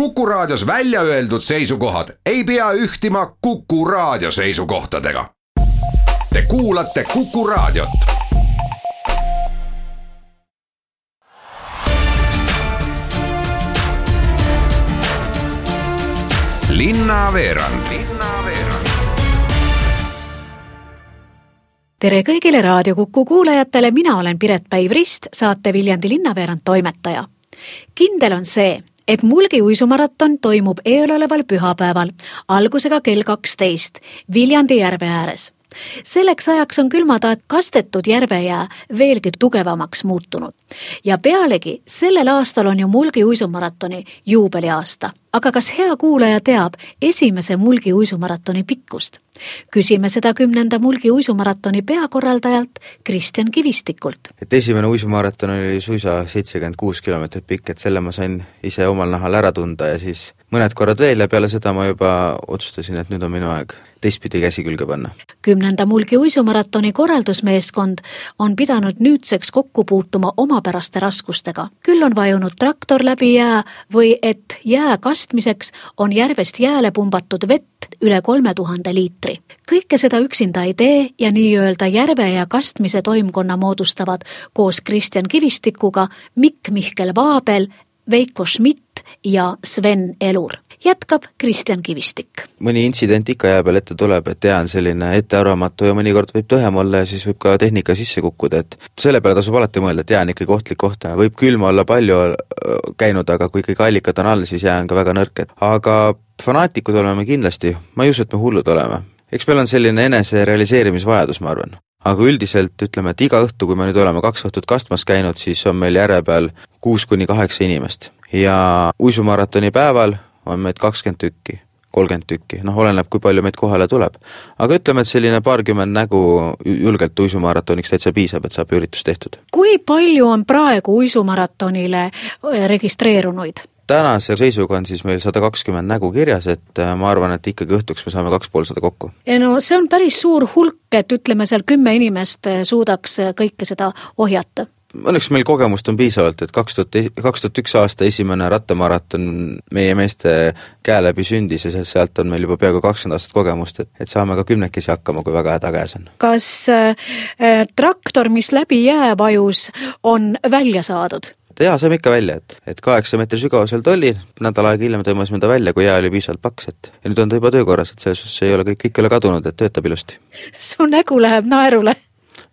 Kuku Raadios välja öeldud seisukohad ei pea ühtima Kuku Raadio seisukohtadega. Te kuulate Kuku Raadiot. linnaveerand tere kõigile Raadio Kuku kuulajatele, mina olen Piret Päiv-Rist, saate Viljandi linnaveerand toimetaja. kindel on see, et Mulgi uisumaraton toimub eeloleval pühapäeval algusega kell kaksteist Viljandi järve ääres selleks ajaks on külmataat kastetud järvejää veelgi tugevamaks muutunud. ja pealegi, sellel aastal on ju Mulgi uisumaratoni juubeliaasta. aga kas hea kuulaja teab esimese Mulgi uisumaratoni pikkust? küsime seda kümnenda Mulgi uisumaratoni peakorraldajalt Kristjan Kivistikult. et esimene uisumaraton oli suisa seitsekümmend kuus kilomeetrit pikk, et selle ma sain ise omal nahal ära tunda ja siis mõned korrad veel ja peale seda ma juba otsustasin, et nüüd on minu aeg teistpidi käsi külge panna. kümnenda Mulgi uisumaratoni korraldusmeeskond on pidanud nüüdseks kokku puutuma omapäraste raskustega. küll on vajunud traktor läbi jää või et jää kastmiseks on järvest jääle pumbatud vett üle kolme tuhande liitri. kõike seda üksinda ei tee ja nii-öelda järve ja kastmise toimkonna moodustavad koos Kristjan Kivistikuga Mikk Mihkel Vaabel, Veiko Schmidt ja Sven Elur jätkab Kristjan Kivistik. mõni intsident ikka jää peal ette tuleb, et jää on selline ettearvamatu ja mõnikord võib tõhem olla ja siis võib ka tehnika sisse kukkuda, et selle peale tasub alati mõelda, et jää on ikkagi ohtlik koht, võib külma olla palju käinud, aga kui ikkagi allikad on all, siis jää on ka väga nõrk, et aga fanaatikud oleme kindlasti, ma ei usu, et me hullud oleme. eks meil on selline enese realiseerimisvajadus, ma arvan aga üldiselt ütleme, et iga õhtu, kui me nüüd oleme kaks õhtut kastmas käinud, siis on meil järve peal kuus kuni kaheksa inimest. Ja uisumaratoni päeval on meid kakskümmend tükki, kolmkümmend tükki, noh, oleneb, kui palju meid kohale tuleb. aga ütleme, et selline paarkümmend nägu julgelt uisumaratoniks täitsa piisab, et saab üritus tehtud. kui palju on praegu uisumaratonile äh, registreerunuid? tänase seisuga on siis meil sada kakskümmend nägu kirjas, et äh, ma arvan, et ikkagi õhtuks me saame kaks poolsada kokku. no see on päris suur hulk, et ütleme seal kümme inimest äh, suudaks kõike seda ohjata õnneks meil kogemust on piisavalt, et kaks tuhat, kaks tuhat üks aasta esimene rattamaraton meie meeste käe läbi sündis ja sealt on meil juba peaaegu kakskümmend aastat kogemust, et, et saame ka kümnekesi hakkama, kui väga häda käes on. kas äh, traktor, mis läbi jää vajus, on välja saadud? jaa, saime ikka välja, et, et kaheksa meetri sügavusel ta oli, nädal aega hiljem tõmbasime ta välja, kui jää oli piisavalt paks, et ja nüüd on ta juba töökorras, et selles suhtes ei ole kõik, kõik ei ole kadunud, et töötab ilusti. su nägu läheb naerule?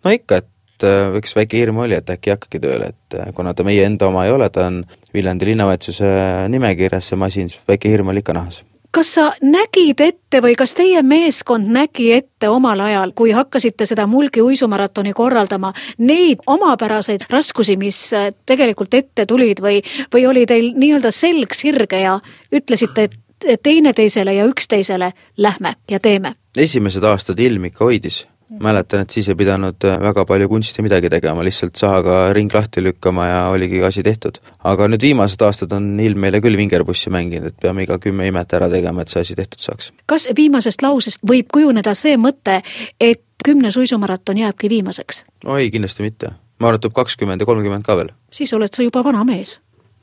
no ikka, et et äh, üks väike hirm oli, et äkki ei hakkagi tööle, et äh, kuna ta meie enda oma ei ole, ta on Viljandi linnavalitsuse nimekirjas, see masin, siis väike hirm oli ikka nahas kas sa nägid ette või kas teie meeskond nägi ette omal ajal, kui hakkasite seda Mulgi uisumaratoni korraldama, neid omapäraseid raskusi, mis äh, tegelikult ette tulid või, või oli teil nii-öelda selg sirge ja ütlesite, et teineteisele ja üksteisele lähme ja teeme? esimesed aastad ilm ikka hoidis mäletan, et siis ei pidanud äh, väga palju kunsti midagi tegema, lihtsalt sahaga ring lahti lükkama ja oligi asi tehtud. aga nüüd viimased aastad on ilm meile küll vingerpussi mänginud, et peame iga kümme imet ära tegema, et see asi tehtud saaks. kas viimasest lausest võib kujuneda see mõte, et kümnes uisumaraton jääbki viimaseks? no ei, kindlasti mitte. ma arvan, et tuleb kakskümmend ja kolmkümmend ka veel. siis oled sa juba vana mees.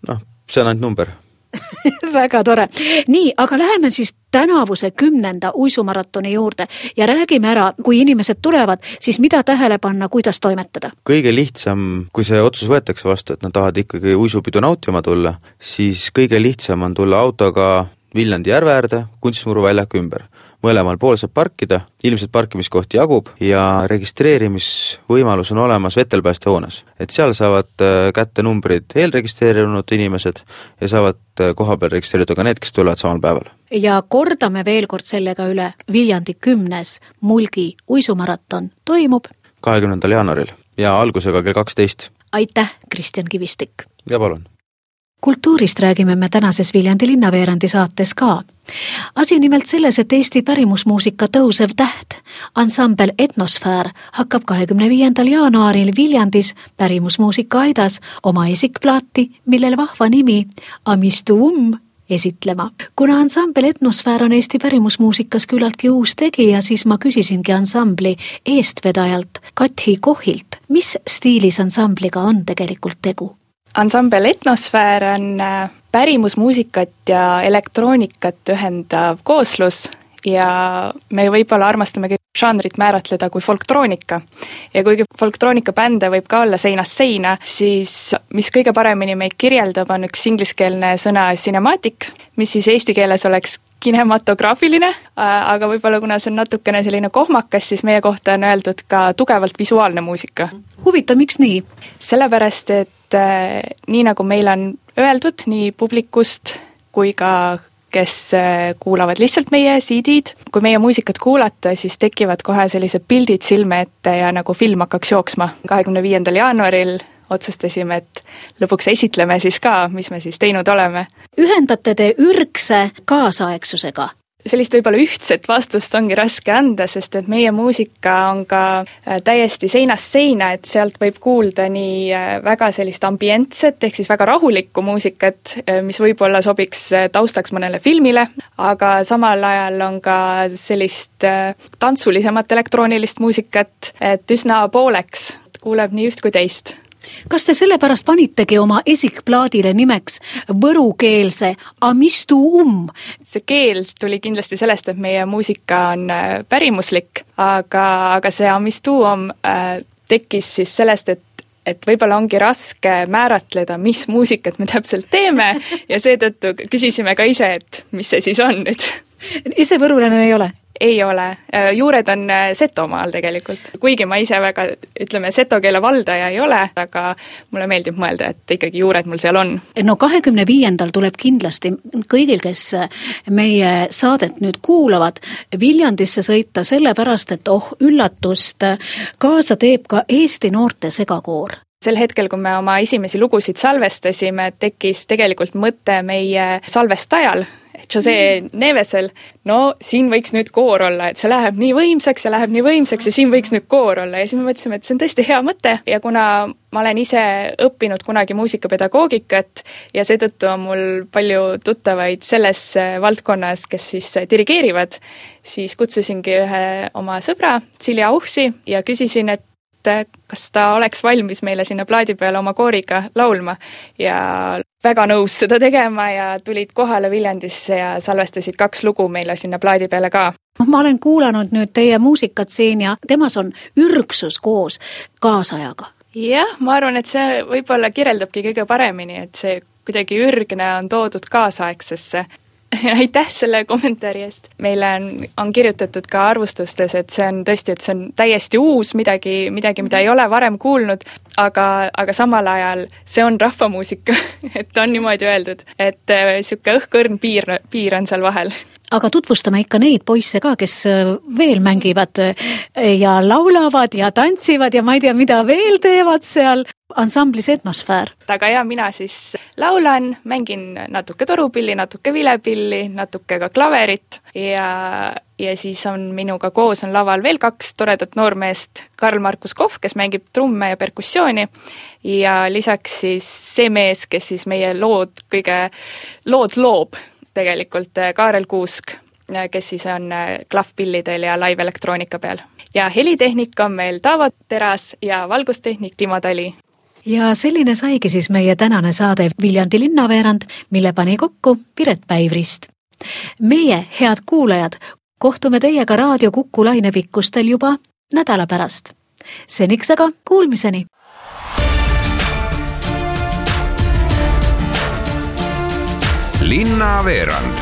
noh, see on ainult number väga tore. nii, aga läheme siis tänavuse kümnenda uisumaratoni juurde ja räägime ära, kui inimesed tulevad, siis mida tähele panna, kuidas toimetada? kõige lihtsam, kui see otsus võetakse vastu, et nad tahavad ikkagi uisupidu nautima tulla, siis kõige lihtsam on tulla autoga Viljandi järve äärde Kunstmuru väljaku ümber mõlemal pool saab parkida, ilmselt parkimiskohti jagub ja registreerimisvõimalus on olemas vetelpäästehoones. et seal saavad äh, kätte numbrid eelregistreerunud inimesed ja saavad äh, kohapeal registreerida ka need, kes tulevad samal päeval. ja kordame veel kord sellega üle, Viljandi kümnes Mulgi uisumaraton toimub kahekümnendal jaanuaril ja algusega kell kaksteist. aitäh, Kristjan Kivistik! ja palun! Kultuurist räägime me tänases Viljandi linnaveerandi saates ka. asi nimelt selles, et Eesti pärimusmuusika tõusev täht, ansambel Etnosfäär hakkab kahekümne viiendal jaanuaril Viljandis pärimusmuusika aidas oma esikplaati, millel vahva nimi Amistuum esitlema. kuna ansambel Etnosfäär on Eesti pärimusmuusikas küllaltki uus tegija, siis ma küsisingi ansambli eestvedajalt Kathi Kohilt, mis stiilis ansambliga on tegelikult tegu ansambel Etnosfäär on äh, pärimusmuusikat ja elektroonikat ühendav kooslus ja me võib-olla armastamegi žanrit määratleda kui folktroonika. ja kuigi folktroonikabände võib ka olla seinast seina, siis mis kõige paremini meid kirjeldab, on üks ingliskeelne sõna cinematic, mis siis eesti keeles oleks kinematograafiline, aga võib-olla kuna see on natukene selline kohmakas, siis meie kohta on öeldud ka tugevalt visuaalne muusika. huvitav, miks nii? sellepärast, et äh, nii nagu meil on öeldud nii publikust kui ka kes äh, kuulavad lihtsalt meie CD-d, kui meie muusikat kuulata, siis tekivad kohe sellised pildid silme ette ja nagu film hakkaks jooksma. kahekümne viiendal jaanuaril otsustasime, et lõpuks esitleme siis ka, mis me siis teinud oleme. ühendate te ürgse kaasaegsusega sellist võib-olla ühtset vastust ongi raske anda, sest et meie muusika on ka äh, täiesti seinast seina, et sealt võib kuulda nii äh, väga sellist ambientset, ehk siis väga rahulikku muusikat, äh, mis võib-olla sobiks taustaks mõnele filmile, aga samal ajal on ka sellist tantsulisemat elektroonilist muusikat, et üsna pooleks, kuuleb nii üht kui teist kas te sellepärast panitegi oma esikplaadile nimeks võrukeelse Amistu um? see keel tuli kindlasti sellest, et meie muusika on äh, pärimuslik, aga, aga see Amistu um äh, tekkis siis sellest, et et võib-olla ongi raske määratleda, mis muusikat me täpselt teeme ja seetõttu küsisime ka ise, et mis see siis on nüüd. ise võrulane ei ole? Ei ole, äh, juured on äh, Setomaal tegelikult, kuigi ma ise väga, ütleme, seto keele valdaja ei ole, aga mulle meeldib mõelda, et ikkagi juured mul seal on. no kahekümne viiendal tuleb kindlasti kõigil, kes meie saadet nüüd kuulavad, Viljandisse sõita sellepärast, et oh üllatust, kaasa teeb ka Eesti noorte segakoor. Sel hetkel, kui me oma esimesi lugusid salvestasime, tekkis tegelikult mõte meie salvestajal, Jose Nevesel, no siin võiks nüüd koor olla, et see läheb nii võimsaks ja läheb nii võimsaks ja siin võiks nüüd koor olla. Ja siis me mõtlesime, et see on tõesti hea mõte. Ja kuna ma olen ise õppinud kunagi muusikapedagoogikat ja seetõttu on mul palju tuttavaid selles valdkonnas, kes siis dirigeerivad, siis kutsusingi ühe oma sõbra, Silja Uhsi, ja küsisin, et kas ta oleks valmis meile sinna plaadi peale oma kooriga laulma. Ja väga nõus seda tegema ja tulid kohale Viljandisse ja salvestasid kaks lugu meile sinna plaadi peale ka. noh, ma olen kuulanud nüüd teie muusikat siin ja temas on ürgsus koos kaasajaga. jah, ma arvan, et see võib-olla kirjeldabki kõige paremini, et see kuidagi ürgne on toodud kaasaegsesse aitäh selle kommentaari eest. meile on, on kirjutatud ka arvustustes, et see on tõesti, et see on täiesti uus, midagi, midagi, mida ei ole varem kuulnud, aga, aga samal ajal see on rahvamuusika et on niimoodi öeldud, et niisugune äh, õhkõrn piir, piir on seal vahel aga tutvustame ikka neid poisse ka, kes äh, veel mängivad äh, ja laulavad ja tantsivad ja ma ei tea, mida veel teevad seal ansamblis Etnosfäär. aga ja mina siis laulan, mängin natuke torupilli, natuke vilepilli, natuke ka klaverit ja, ja siis on minuga koos on laval veel kaks toredat noormeest, Karl-Markus Kohv, kes mängib trumme ja perkussiooni ja lisaks siis see mees, kes siis meie lood kõige, lood loob tegelikult, Kaarel Kuusk, kes siis on klahvpillidel ja live-elektroonika peal. ja helitehnik on meil Taavo Teras ja valgustehnik Timo Tali ja selline saigi siis meie tänane saade Viljandi linnaveerand, mille pani kokku Piret Päivrist. meie, head kuulajad, kohtume teiega Raadio Kuku lainepikkustel juba nädala pärast. seniks aga kuulmiseni! Linnaveerand